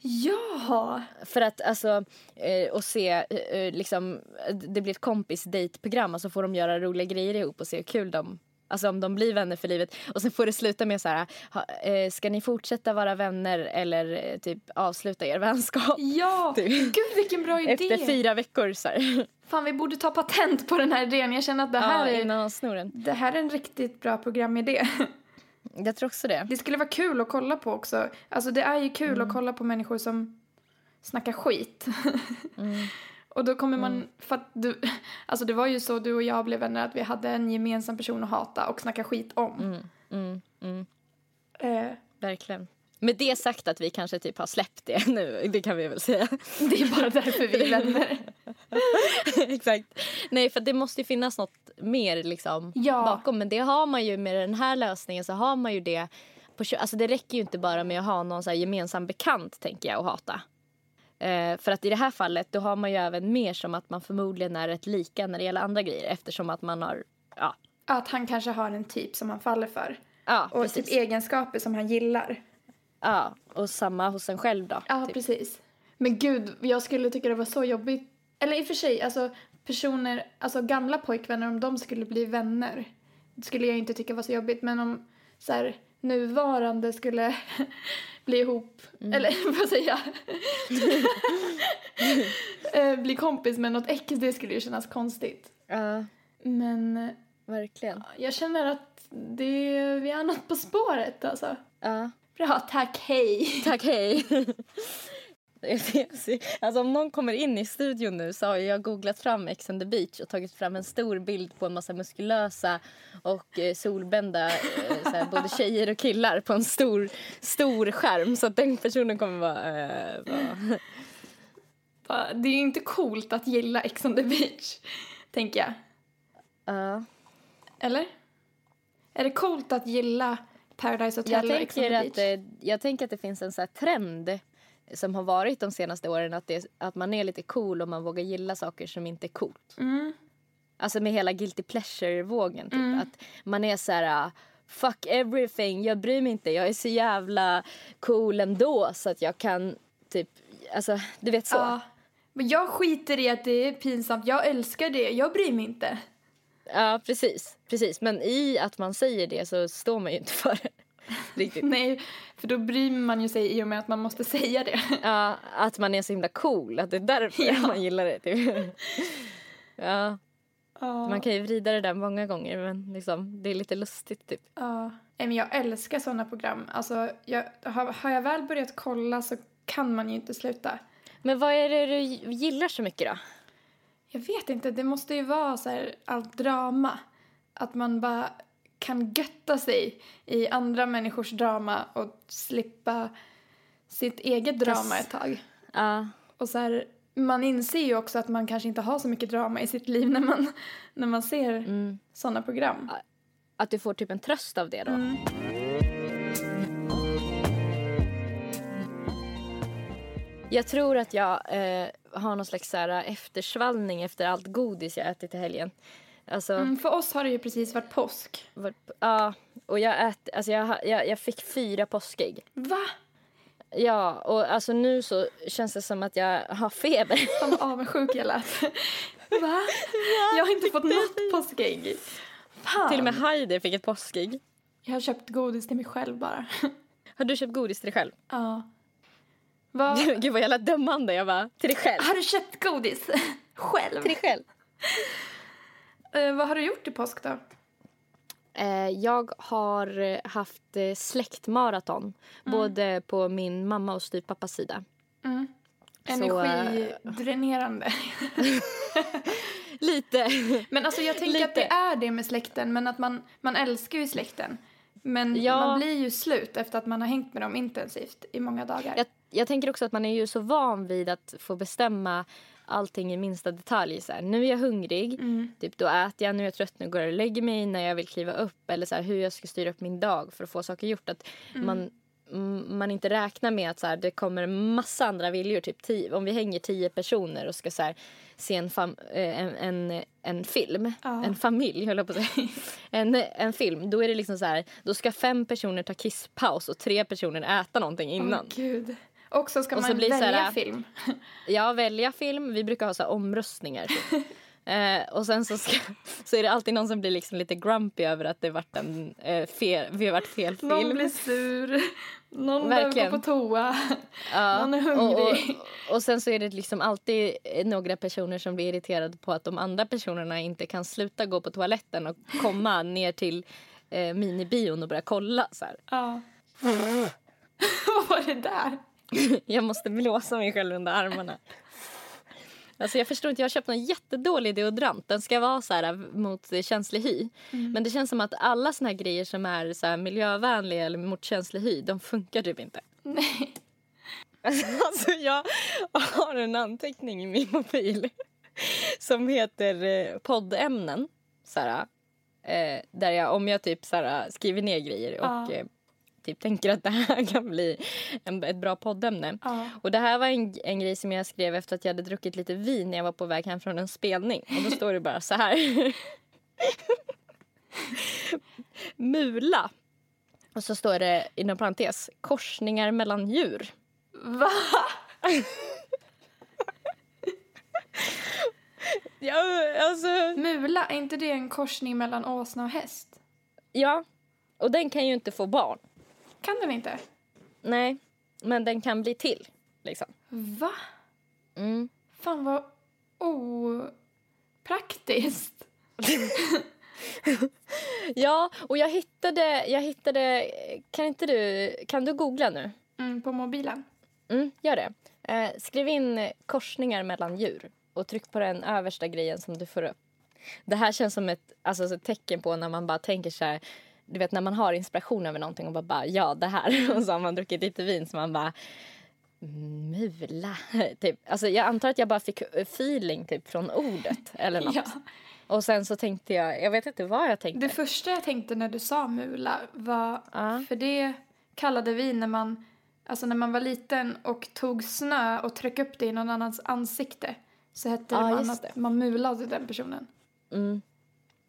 Ja! För att alltså, eh, och se, eh, eh, liksom, det blir ett kompisdejtprogram och så får de göra roliga grejer ihop och se hur kul de Alltså om de blir vänner för livet. Och sen får det sluta med så här, ha, eh, ska ni fortsätta vara vänner eller eh, typ avsluta er vänskap? Ja, *laughs* Typ. gud vilken bra idé! Efter fyra veckor så här. *laughs* Fan, vi borde ta patent på den här idén. Jag känner att det här, ja, är, innan snor det här är en riktigt bra programidé. *laughs* Jag tror också det. Det skulle vara kul att kolla på också. Alltså det är ju kul att kolla på människor som snackar skit. Och då kommer man, för att du, *laughs* alltså det var ju så du och jag blev vänner att vi hade en gemensam person att hata och snacka skit om. Mm, mm, mm. Eh, Verkligen. Med det sagt att vi kanske typ har släppt det *laughs* nu, det kan vi väl säga. *laughs* det är bara därför vi är vänner. Exakt. Nej, för det måste ju finnas något mer liksom Ja. bakom. Men det har man ju med den här lösningen så har man ju det. På, alltså det räcker ju inte bara med att ha någon så gemensam bekant tänker jag och hata. Eh, för att i det här fallet då har man ju även mer som att man förmodligen är rätt lika när det gäller andra grejer eftersom att man har, ja, Att han kanske har en typ som han faller för. ja Och precis. typ egenskaper som han gillar. Ja, och samma hos en själv då. Ja, typ. precis. Men gud, jag skulle tycka det var så jobbigt. Eller i och för sig, alltså personer, alltså gamla pojkvänner, om de skulle bli vänner. Det skulle jag inte tycka var så jobbigt. Men om så här, nuvarande skulle *laughs* bli ihop, eller *laughs* vad säger jag? *laughs* Eh, bli kompis med något ex, det skulle ju kännas konstigt. Ja, Men verkligen. jag känner att det, vi är något på spåret alltså. Ja. Bra, tack, hej. Tack, hej. *laughs* Alltså om någon kommer in i studion nu så har jag googlat fram Ex on the beach och tagit fram en stor bild på en massa muskulösa och eh, solbända eh, såhär, både tjejer och killar på en stor, stor skärm. Så att den personen kommer vara... Eh, vara *laughs* Det är ju inte coolt att gilla Ex on the beach, tänker jag. ja. Eller? Är det coolt att gilla Paradise Hotel jag, och Ex on the tänker beach? att, jag tänker att det finns en så här trend som har varit de senaste åren att, det, att man är lite cool och man vågar gilla saker som inte är coolt. Mm. Alltså med hela guilty pleasure-vågen. Typ. Att man är så här... uh, Fuck everything, jag bryr mig inte. Jag är så jävla cool ändå så att jag kan typ... Alltså, du vet så. Ja. Men jag skiter i att det är pinsamt. Jag älskar det. Jag bryr mig inte. Ja, precis. precis. Men i att man säger det så står man ju inte för det. *laughs* Riktigt. Nej, för då bryr man ju sig i och med att man måste *laughs* säga det. Ja, att man är så himla cool. Att det är därför Ja. man gillar det. Typ. *laughs* Ja, Ja. man kan ju vrida det där många gånger men liksom, det är lite lustigt typ. Ja. Men jag älskar såna program. Alltså, jag, har, har jag väl börjat kolla så kan man ju inte sluta. Men vad är det du gillar så mycket då? Jag vet inte, det måste ju vara så här allt drama. Att man bara kan götta sig i andra människors drama och slippa sitt eget drama ett tag. Ja, Och så här, man inser ju också att man kanske inte har så mycket drama i sitt liv när man, när man ser mm. såna program. att du får typ en tröst av det då. Mm. Jag tror att jag eh, har någon slags så här, eftersvallning efter allt godis jag ätit i helgen. Alltså, Mm, för oss har det ju precis varit påsk. var, ja, och jag, ät, alltså jag, jag, jag fick fyra påskägg. Va? Ja, och alltså nu så känns det som att jag har feber. *laughs* Fan vad avundsjuk jag lät. Va? Jag har inte fått något påskägg. Fan. Till och med Heidi fick ett påskägg. Jag har köpt godis till mig själv bara. Har du köpt godis till dig själv? Ja. Vad? Gud vad jävla dömande. Jag bara, till dig själv. Har du köpt godis? *laughs* Själv? Till dig själv. Eh, vad har du gjort i påsk då? Eh, jag har haft eh, släktmaraton. Både på min mamma och styvpappas sida. Mm. Energidränerande. *laughs* Lite. Men alltså jag tänker att Lite. det är det med släkten, men att man, man älskar ju släkten. Men Ja. man blir ju slut efter att man har hängt med dem intensivt i många dagar. Jag, jag tänker också att man är ju så van vid att få bestämma allting i minsta detalj. Så här, nu är jag hungrig, Mm. typ, då äter jag. Nu är jag trött, nu går jag och lägger mig. När jag vill kliva upp eller så här, hur jag ska styra upp min dag för att få saker gjort. Att mm, man inte räknar med att så här, det kommer en massa andra viljor. Typ tio, om vi hänger tio personer och ska så här, se en, fam, eh, en, en, en film, Ja. en familj höll jag på att säga. *laughs* en, en film, då är det liksom så här, då ska fem personer ta kisspaus och tre personer äta någonting innan. Åh gud. Och så ska Och så man så välja här- film. *laughs* Ja, välja film. Vi brukar ha så omröstningar. Typ. *laughs* Eh, och sen så, ska, *laughs* så är det alltid någon som blir liksom lite grumpy över att det varit en, eh, fel, vi har varit fel film. Någon blir sur, någon behöver Verkligen. gå på toa. Ja, någon är och, och, hungrig. och sen så är det liksom alltid några personer som blir irriterade på att de andra personerna inte kan sluta gå på toaletten och komma *laughs* ner till eh, minibion och börja kolla. Så här. Ja. *laughs* Vad var det där? Jag måste blåsa mig själv under armarna. Alltså jag förstår inte, jag har köpt en jättedålig deodorant. Den ska vara så här mot eh, känslig hy. Men det känns som att alla såna här grejer som är så miljövänliga eller mot känslig hy, de funkar typ inte. Nej. *laughs* Alltså jag har en anteckning i min mobil *laughs* som heter eh, poddämnen. Så här, eh, där jag, om jag typ så här, skriver ner grejer och Ja. Typ tänker att det här *laughs* kan bli en, ett bra poddämne. Ja. Och det här var en, en grej som jag skrev efter att jag hade druckit lite vin när jag var på väg hem från en spelning. Och då står det bara så här. *laughs* Mula. Och så står det inom parentes korsningar mellan djur. Va? *laughs* Ja, alltså... Mula, är inte det en korsning mellan åsna och häst? Ja, och den kan ju inte få barn. Kan den inte? Nej, men den kan bli till. Liksom. Va? Mm. Fan vad opraktiskt. *laughs* Ja, och jag hittade, jag hittade... Kan inte du... Kan du googla nu? Mm, på mobilen. Mm, gör det. Eh, skriv in korsningar mellan djur och tryck på den översta grejen som du får upp. Det här känns som ett, alltså, så ett tecken på när man bara tänker så här, du vet när man har inspiration över någonting och bara, bara ja det här *laughs* och så har man druckit lite vin så man bara mula. *laughs* Typ. Alltså, jag antar att jag bara fick eh, feeling typ, från ordet eller *laughs* något. Ja. Och sen så tänkte jag, jag vet inte vad jag tänkte. Det första jag tänkte när du sa mula var, Ja. för det kallade vi när man, alltså när man var liten och tog snö och tryck upp det i någon annans ansikte. Så hette Ja, det man att man mulade den personen. Mm.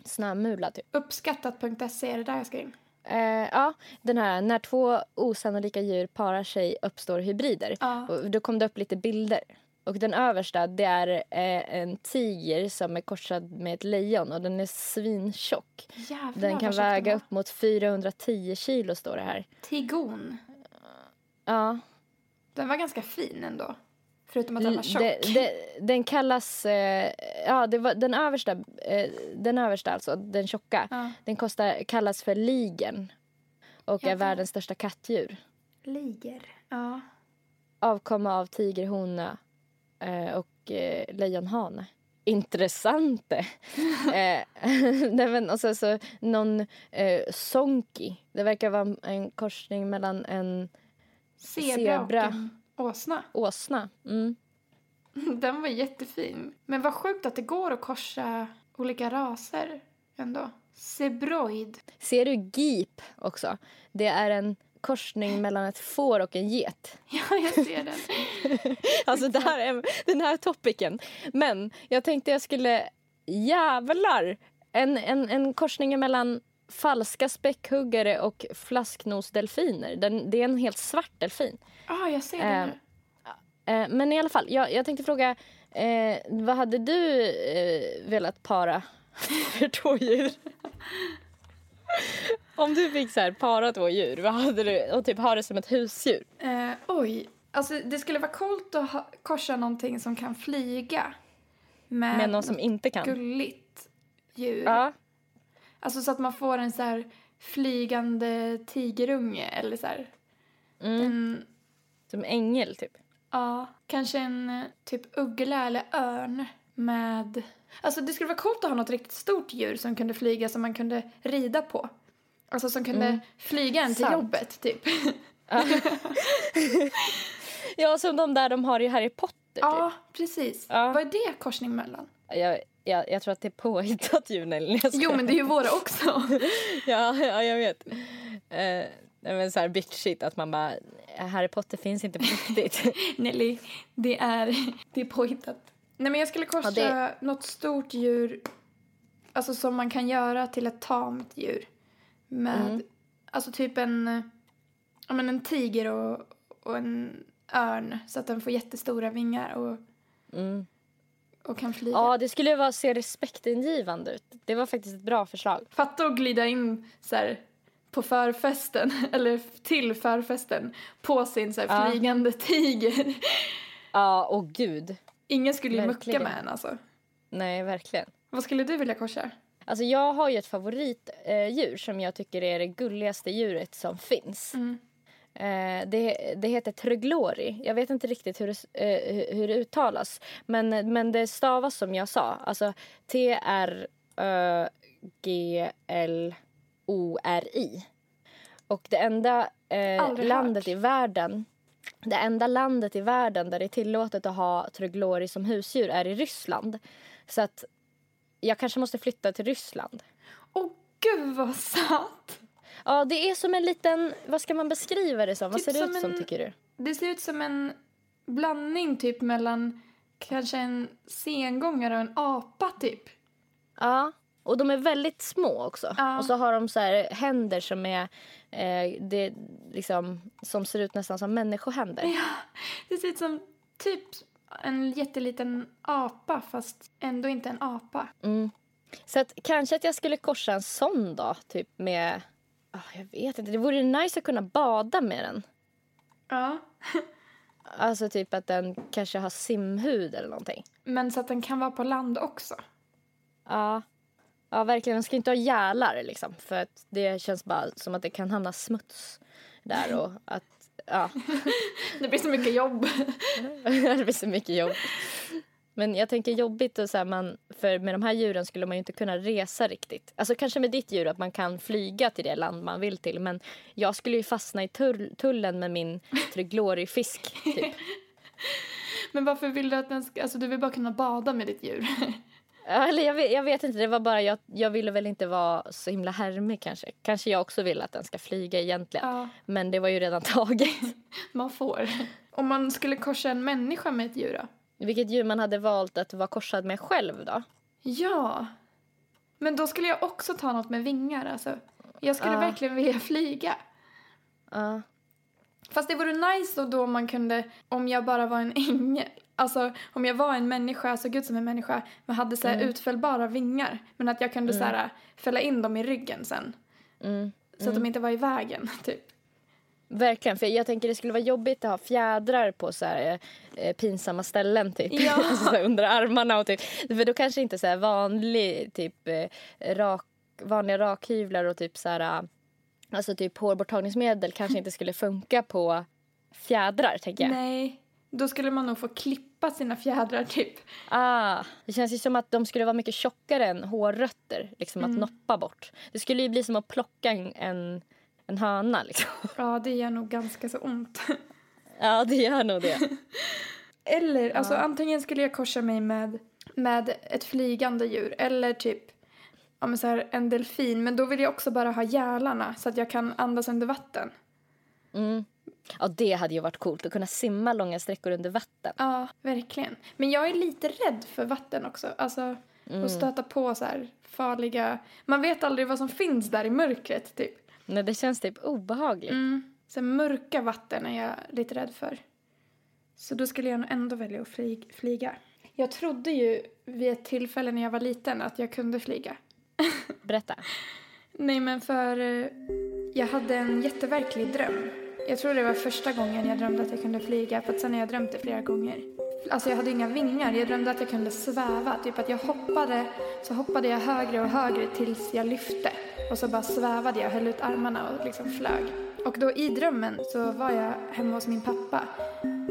Snömula typ. Uppskattat.se är det där jag ska in. Eh, ja, den här när två osannolika djur parar sig uppstår hybrider. Ja. Och då kom det upp lite bilder. Och den översta det är eh, en tiger som är korsad med ett lejon och den är svintjock. Jävlar Den kan väga var. upp mot 410 kilo står det här. Tigon. Ja. Den var ganska fin ändå. Förutom att den var tjock. Det, det, den kallas, eh, ja det var den översta, eh, den översta alltså, den tjocka. Ja. Den kostar, kallas för ligen och är världens största kattdjur. Liger. Ja. avkomma av tigerhona eh, och eh, lejonhane. Intressant det. *laughs* eh, *laughs* men, och så, så, någon eh, sonki. Det verkar vara en- en korsning mellan en Zebra, Zebra. Åsna. åsna. Mm. *laughs* Den var jättefin. Men vad sjukt att det går att korsa olika raser ändå. Zebroid. Ser du gip också? Det är en korsning mellan ett får och en get. *laughs* Ja, jag ser den. *laughs* Alltså det här är den här topicen. Men jag tänkte jag skulle... Jävlar! En, en, en korsning mellan falska späckhuggare och flasknosdelfiner. Den, det är en helt svart delfin. Ja, ah, jag ser Eh, den nu. Eh, men i alla fall, jag, jag tänkte fråga... Eh, vad hade du eh, velat para *laughs* för två djur? *laughs* Om du fick så här, para två djur, vad hade du? Och typ ha det som ett husdjur. Eh, oj. Alltså, det skulle vara coolt att ha, korsa någonting som kan flyga. Med, Med någon som inte kan. gulligt djur. Ja. Alltså så att man får en så här flygande tigerunge eller så här. Mm. En, Som ängel, typ. ja, kanske en typ uggla eller örn med... Alltså det skulle vara coolt att ha något riktigt stort djur som kunde flyga som man kunde rida på. Alltså som kunde Mm. flyga en till Sant. jobbet typ. Ja, *laughs* som de där de har i Harry Potter. Ja, precis. Ja. Vad är det korsning mellan? Typ. Jag, jag, jag tror att det är påhittat djur. Nej, jag skojar. Jo, men det är ju våra också. *laughs* ja, ja, jag vet. Nej, men så här bitchigt att man bara... Harry Potter finns inte på riktigt. *laughs* Nelly, det är, det är påhittat. Nej, men jag skulle korsa Ja, något stort djur, alltså som man kan göra till ett tamt djur. Med, Mm. alltså typ en, ja men en tiger och, och en örn så att den får jättestora vingar och, Mm. Och kan flyga. Ja, det skulle vara, se respektingivande ut. Det var faktiskt ett bra förslag. Fatta att glida in så här, på förfesten, *laughs* eller till förfesten, på sin så här, Ja. flygande tiger. Ja, och gud. Ingen skulle ju mucka Verkligen. med en alltså. Nej, verkligen. Vad skulle du vilja korsa? Alltså jag har ju ett favoritdjur eh, som jag tycker är det gulligaste djuret som finns. Mm. Eh, det, det heter Truglori. Jag vet inte riktigt hur det, eh, hur- det uttalas. Men, men det stavas som jag sa. Alltså T-R-Ö-G-L-O-R-I. Och det enda eh, landet i världen det enda landet i världen där det är tillåtet att ha Truglori som husdjur är i Ryssland. Så att jag kanske måste flytta till Ryssland. Åh gud vad söt! Ja, det är som en liten... Vad ska man beskriva det som? Vad Typ ser det som ut som, en- tycker du? Det ser ut som en blandning typ mellan kanske en sengångare och en apa typ. Ja, och de är väldigt små också. Ja. Och så har de så här händer som är... Eh, det, liksom, som ser ut nästan som människohänder. Det ser ut som typ en jätteliten apa fast ändå inte en apa. Mm. Så att kanske att jag skulle korsa en sån då, typ med... ah, jag vet inte, det vore nice att kunna bada med den. Ja. Alltså typ att den kanske har simhud eller någonting. Men så att den kan vara på land också. Ja. Ja, verkligen. Den ska inte ha gälar liksom. För att det känns bara som att det kan hamna smuts där och att... Ja, *laughs* Det blir så mycket jobb. *laughs* det blir så mycket jobb. Men jag tänker jobbigt och så här, man, för med de här djuren skulle man ju inte kunna resa riktigt. Alltså kanske med ditt djur att man kan flyga till det land man vill till. Men jag skulle ju fastna i tull, tullen med min Truglori-fisk typ. *laughs* Men varför vill du att den ska, alltså du vill bara kunna bada med ditt djur. Eller jag vet, jag vet inte, det var bara jag, jag ville väl inte vara så himla härmig kanske. Kanske jag också vill att den ska flyga egentligen. Ja, Men det var ju redan *laughs* taget. man får. Om man skulle korsa en människa med ett djur då? Vilket djur man hade valt att vara korsad med själv då? Ja. Men då skulle jag också ta något med vingar alltså. Jag skulle Ja. verkligen vilja flyga. Ja. Fast det vore nice då, då man kunde, om jag bara var en *laughs* ängel. Alltså om jag var en människa, såg ut som en människa, men hade så här utfällbara vingar. Men att jag kunde så här fälla in dem i ryggen sen. Mm. Så att de inte var i vägen, *laughs* typ. Verkligen, för jag tänker det skulle vara jobbigt att ha fjädrar på så här, eh, pinsamma ställen typ. Ja. *laughs* Så under armarna och typ. För då kanske inte så här vanlig typ eh, rak, vanliga rakhyvlar och typ så här eh, alltså typ hårborttagningsmedel kanske inte skulle funka på fjädrar tänker jag. Nej, då skulle man nog få klippa sina fjädrar typ. Ah, det känns ju som att de skulle vara mycket tjockare än hårrötter liksom att noppa bort. Det skulle ju bli som att plocka en, en, en höna liksom. *laughs* Ja, det gör nog ganska så ont. Ja, det gör nog det. *laughs* Eller, alltså antingen skulle jag korsa mig med, med ett flygande djur eller typ ja, men så här, en delfin. Men då vill jag också bara ha gälarna så att jag kan andas under vatten. Mm. Ja, det hade ju varit coolt att kunna simma långa sträckor under vatten. Ja, verkligen. Men jag är lite rädd för vatten också. Alltså att stöta på så här farliga... Man vet aldrig vad som finns där i mörkret typ. Nej, det känns typ obehagligt. Mm. Så mörka vatten är jag lite rädd för. Så då skulle jag nog ändå välja att fly- flyga. Jag trodde ju vid ett tillfälle när jag var liten att jag kunde flyga. *laughs* Berätta. Nej men för eh, jag hade en jätteverklig dröm. Jag tror det var första gången jag drömde att jag kunde flyga för att sen har jag drömt det flera gånger. Alltså jag hade inga vingar, jag drömde att jag kunde sväva. Typ att jag hoppade, så hoppade jag högre och högre tills jag lyfte. Och så bara svävade jag, höll ut armarna och liksom flög. Och då i drömmen så var jag hemma hos min pappa.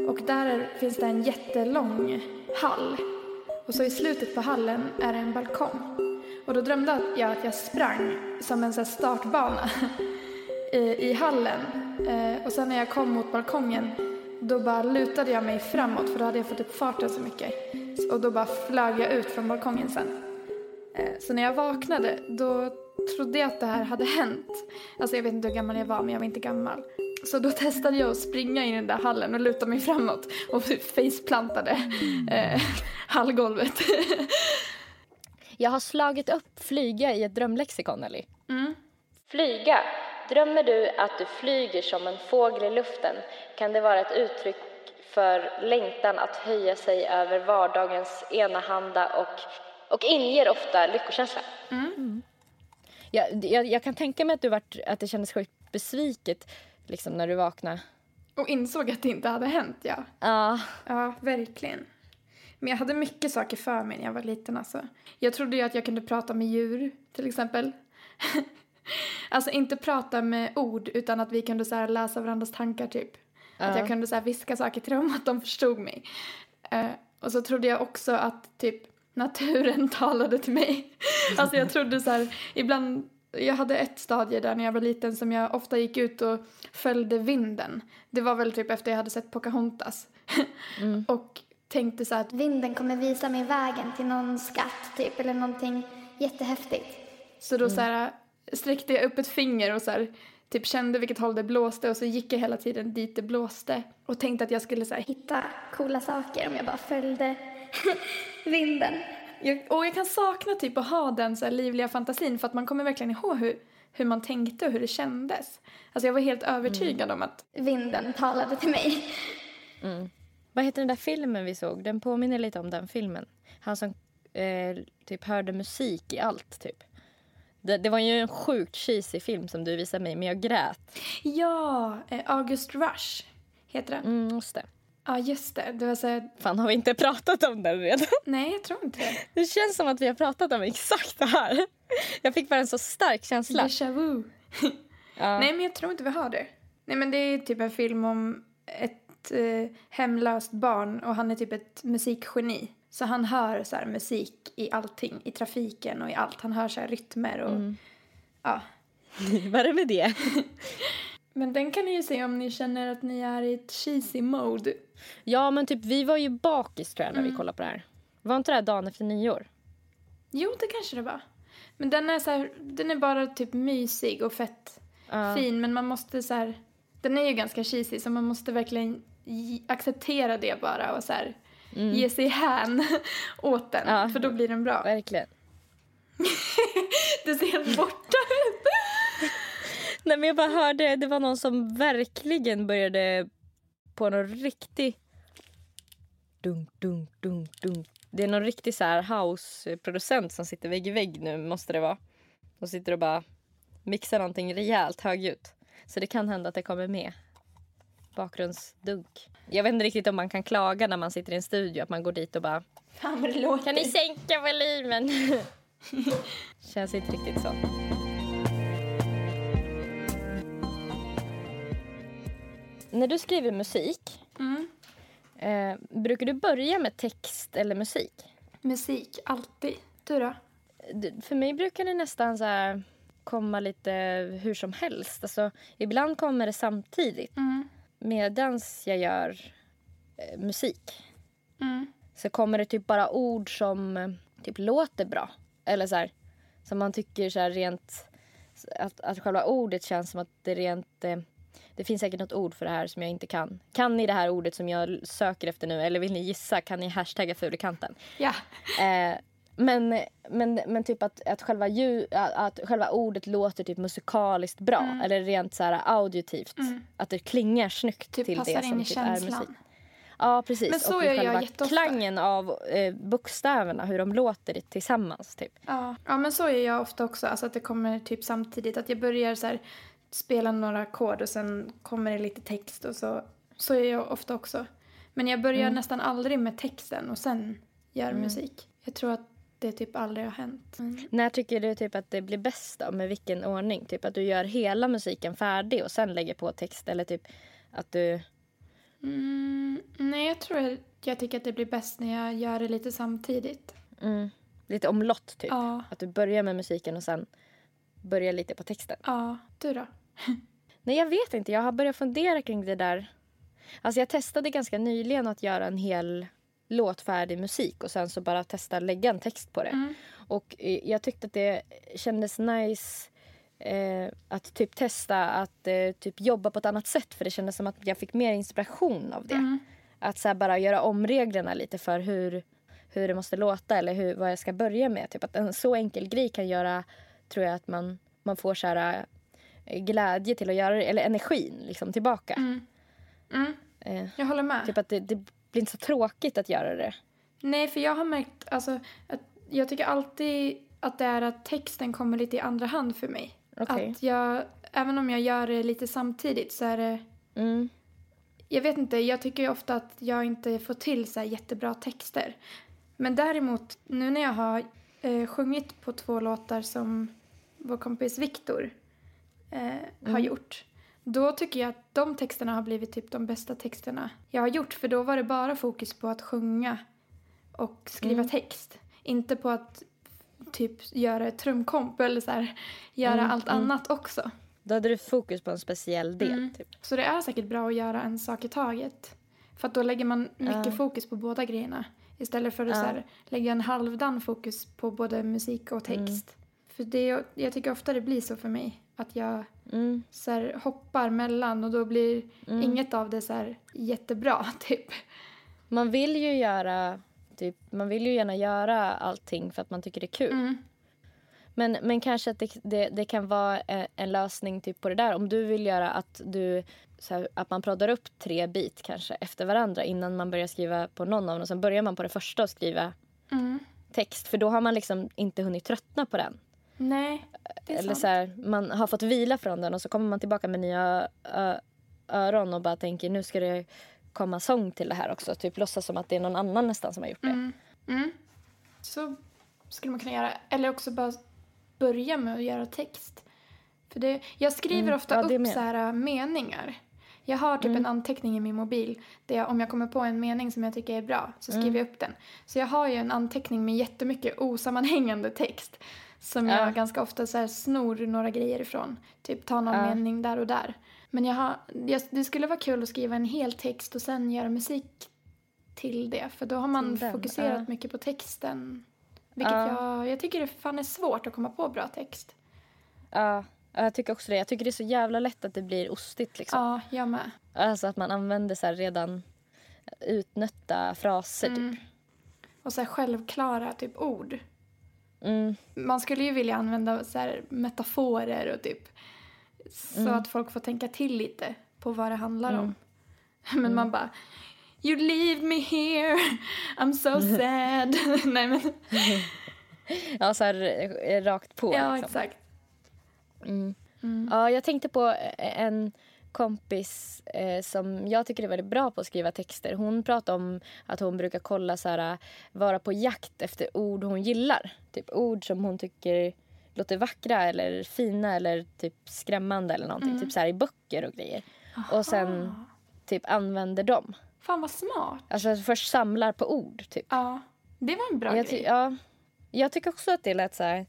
Och där finns det en jättelång hall. Och så i slutet på hallen är det en balkong. Och då drömde jag att jag sprang som en så startbana *laughs* i, i hallen. Eh, och sen när jag kom mot balkongen då bara lutade jag mig framåt för då hade jag fått upp farten så mycket. Och då bara flög jag ut från balkongen sen. Eh, så när jag vaknade då trodde jag att det här hade hänt. Alltså jag vet inte hur gammal jag var men jag var inte gammal. Så då testade jag att springa in i den där hallen och luta mig framåt och faceplantade eh, hallgolvet. Jag har slagit upp flyga i ett drömlexikon, Ellie. Mm. Flyga. Drömmer du att du flyger som en fågel i luften kan det vara ett uttryck för längtan att höja sig över vardagens enahanda och, och inger ofta lyckokänsla. Mm. Jag, jag, jag, kan tänka mig att, du varit, att det kändes sjukt besviket liksom, när du vaknade. Och insåg att det inte hade hänt, ja. Ja. Ja, verkligen. Men jag hade mycket saker för mig när jag var liten alltså. Jag trodde ju att jag kunde prata med djur, till exempel. *laughs* alltså inte prata med ord, utan att vi kunde så läsa varandras tankar typ. Uh. Att jag kunde så viska saker till dem, att de förstod mig. Uh, och så trodde jag också att typ naturen *laughs* talade till mig. alltså jag trodde så här, ibland, jag hade ett stadie där när jag var liten som jag ofta gick ut och följde vinden. Det var väl typ efter jag hade sett Pocahontas. *laughs* mm. Och tänkte så att vinden kommer visa mig vägen till någon skatt typ eller någonting jättehäftigt. Så då mm. så här, sträckte jag upp ett finger och så här, typ kände vilket håll det blåste och så gick jag hela tiden dit det blåste och tänkte att jag skulle så här, hitta coola saker om jag bara följde *laughs* vinden. Jag, och jag kan sakna typ att ha den så livliga fantasin för att man kommer verkligen ihåg hur, hur man tänkte och hur det kändes. Alltså jag var helt övertygad mm. om att vinden talade till mig. Mm. Vad heter den där filmen vi såg? Den påminner lite om den filmen. Han som eh, typ hörde musik i allt typ. Det, det, var ju en sjukt cheesy film som du visade mig, men jag grät. Ja, eh, August Rush heter den. Mm, just det. Ja, just det. det var så här... Fan, har vi inte pratat om den redan? Nej, jag tror inte det. Det känns som att vi har pratat om exakt det här. Jag fick bara en så stark känsla. Déjà vu. *laughs* ja. Nej, men jag tror inte vi har det. Nej, men det är typ en film om ett eh, hemlöst barn och han är typ ett musikgeni. Så han hör så musik i allting, i trafiken och i allt. Han hör så rytmer och mm. ja. *laughs* Vad är det med det? *laughs* Men den kan ni ju se om ni känner att ni är i ett cheesy mode. Ja, men typ vi var ju bakis tror jag när mm. vi kollade på det här. Var inte det här dagen efter nyår? Jo, det kanske det var. Men den är så här, den är bara typ mysig och fett uh. fin. Men man måste så här, den är ju ganska cheesy så man måste verkligen acceptera det bara och så här, mm. ge sig hän *laughs* åt den. Ja, för då blir den bra. Verkligen. *laughs* du ser helt borta ut. *laughs* Nej men jag bara hörde, det var någon som verkligen började på någon riktig dunk, dunk, dunk, dunk. Det är någon riktig så här house-producent som sitter vägg i vägg nu måste det vara. De sitter och bara mixar någonting rejält högljutt. Så det kan hända att det kommer med bakgrundsdunk. Jag vet inte riktigt om man kan klaga när man sitter i en studio att man går dit och bara Fan vad det låter. Kan ni sänka volymen? *laughs* Känns inte riktigt så. När du skriver musik, mm. eh, brukar du börja med text eller musik? Musik, alltid. Du då? För mig brukar det nästan så komma lite hur som helst. Alltså, ibland kommer det samtidigt. Mm. Medan jag gör eh, musik mm. så kommer det typ bara ord som eh, typ låter bra. Eller så här, som man tycker så rent... Att, att själva ordet känns som att det rent... Eh, det finns säkert något ord för det här som jag inte kan. Kan ni det här ordet som jag söker efter nu? Eller vill ni gissa? Kan ni hashtagga fulikanten? Ja. Eh, men, men, men typ att, att, själva ljud, att själva ordet låter typ musikaliskt bra. Mm. Eller rent så här auditivt. Mm. Att det klingar snyggt typ till det som typ är musik. Ja, precis. Men så och gör själva jag klangen av eh, bokstäverna, hur de låter tillsammans. Typ. Ja. ja, men så gör jag ofta också. Alltså att det kommer typ samtidigt. Att jag börjar så här, spela några ackord och sen kommer det lite text och så. Så gör jag ofta också. Men jag börjar mm. nästan aldrig med texten och sen gör mm. musik. Jag tror att det typ aldrig har hänt. Mm. När tycker du typ att det blir bäst då? Med vilken ordning? Typ att du gör hela musiken färdig och sen lägger på text eller typ att du... Mm, nej, jag tror att jag tycker att det blir bäst när jag gör det lite samtidigt. Mm. Lite omlott typ? Ja. Att du börjar med musiken och sen börjar lite på texten? Ja. Du då? *laughs* Nej, jag vet inte. Jag har börjat fundera kring det där. Alltså jag testade ganska nyligen att göra en hel låt färdig musik och sen så bara testa lägga en text på det. Mm. Och eh, jag tyckte att det kändes nice eh, att typ testa att eh, typ jobba på ett annat sätt för det kändes som att jag fick mer inspiration av det. Mm. Att så bara göra om reglerna lite för hur, hur det måste låta eller hur, vad jag ska börja med. Typ att en så enkel grej kan göra, tror jag, att man, man får så här, glädje till att göra det, eller energin liksom tillbaka. Mm. Mm. Eh, Jag håller med. typ att det, det blir inte så tråkigt att göra det. Nej, för jag har märkt alltså, att jag tycker alltid att det är att texten kommer lite i andra hand för mig. Okej. Att jag, även om jag gör det lite samtidigt så är det Mm. Jag vet inte, jag tycker ofta att jag inte får till så jättebra texter. Men däremot, nu när jag har eh, sjungit på två låtar som vår kompis Viktor eh, har gjort. Då tycker jag att de texterna har blivit typ de bästa texterna jag har gjort. För då var det bara fokus på att sjunga och skriva text. Inte på att typ göra ett trumkomp eller så här, göra allt annat också. Då hade du fokus på en speciell del. Mm. Typ. Så det är säkert bra att göra en sak i taget. För att då lägger man mycket Ja. fokus på båda grejerna. Istället för att Ja. så här, lägga en halvdan fokus på både musik och Mm. text. För det, jag tycker ofta det blir så för mig. Att jag Mm. så här, hoppar mellan och då blir inget av det så här, jättebra. *laughs* Typ. Man vill ju göra typ, man vill ju gärna göra allting för att man tycker det är kul. Mm. Men, men kanske att det, det, det kan vara en, en lösning typ på det där. Om du vill göra att du här, att man pratar upp tre bit kanske efter varandra innan man börjar skriva på någon av dem. Sen börjar man på det första och skriva Mm. text. För då har man liksom inte hunnit tröttna på den. Nej, det är Eller sant. så här, man har fått vila från den och så kommer man tillbaka med nya öron och bara tänker nu ska det komma sång till det här också. Typ låtsas som att det är någon annan nästan som har gjort det. Mm. Mm. Så skulle man kunna göra. Eller också bara börja med att göra text. För det, jag skriver Mm, ofta ja, upp så här, äh, meningar. Jag har typ en anteckning i min mobil där jag, om jag kommer på en mening som jag tycker är bra så skriver jag upp den. Så jag har ju en anteckning med jättemycket osammanhängande text som Ja. jag ganska ofta så här snor några grejer ifrån. Typ ta någon Ja. mening där och där. Men jag har, jag, det skulle vara kul att skriva en hel text och sen göra musik till det. För då har man den, fokuserat ja. mycket på texten. Vilket Ja. jag, jag tycker det fan är svårt att komma på bra text. Ja, ja, jag tycker också det. Jag tycker det är så jävla lätt att det blir ostigt. Liksom. Ja, jag med. Alltså att man använder så här redan utnötta fraser. Typ. Mm. Och så här självklara typ ord. Mm. Man skulle ju vilja använda så metaforer och typ så Mm. att folk får tänka till lite på vad det handlar om. *laughs* Men man bara You leave me here, I'm so *laughs* sad. *laughs* Nej men, Ja, så här eh, rakt på. ja liksom. exakt. Mm. Mm. Ja, jag tänkte på en kompis eh, som jag tycker är väldigt bra på att skriva texter. Hon pratade om att hon brukar kolla så här, vara på jakt efter ord hon gillar. Typ ord som hon tycker låter vackra eller fina eller typ skrämmande eller någonting. Typ så här i böcker och grejer. Och sen typ använder dem. Fan vad smart. Alltså först samlar på ord typ. Ja, det var en bra Jag, grej. ja, jag tycker också att det lät så här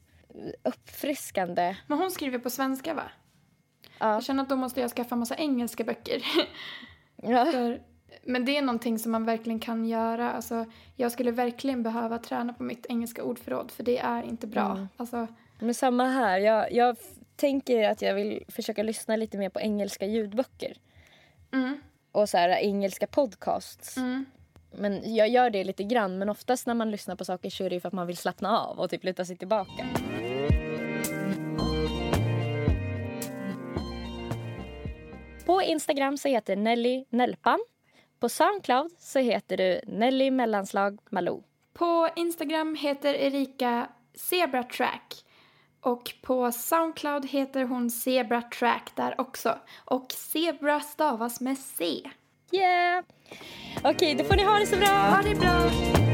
uppfriskande. Men hon skriver på svenska va? Ja. Jag känner att då måste jag skaffa massa engelska böcker. *laughs* Ja. För, men det är någonting som man verkligen kan göra. Alltså, jag skulle verkligen behöva träna på mitt engelska ordförråd för det är inte bra. Mm. Alltså, Men samma här. Jag, jag tänker att jag vill försöka lyssna lite mer på engelska ljudböcker. mm, Och så här engelska podcasts. mm. Men jag gör det lite grann. Men oftast när man lyssnar på saker så är det för att man vill slappna av och typ luta sig tillbaka. På Instagram så heter Nelly Nelpan. På Soundcloud så heter du Nelly mellanslag Malou. På Instagram heter Erika Zebra Track. Och på Soundcloud heter hon Zebra Track där också. Och Zebra stavas med C. Yeah! Okej, då får ni ha det så bra. Ha det bra!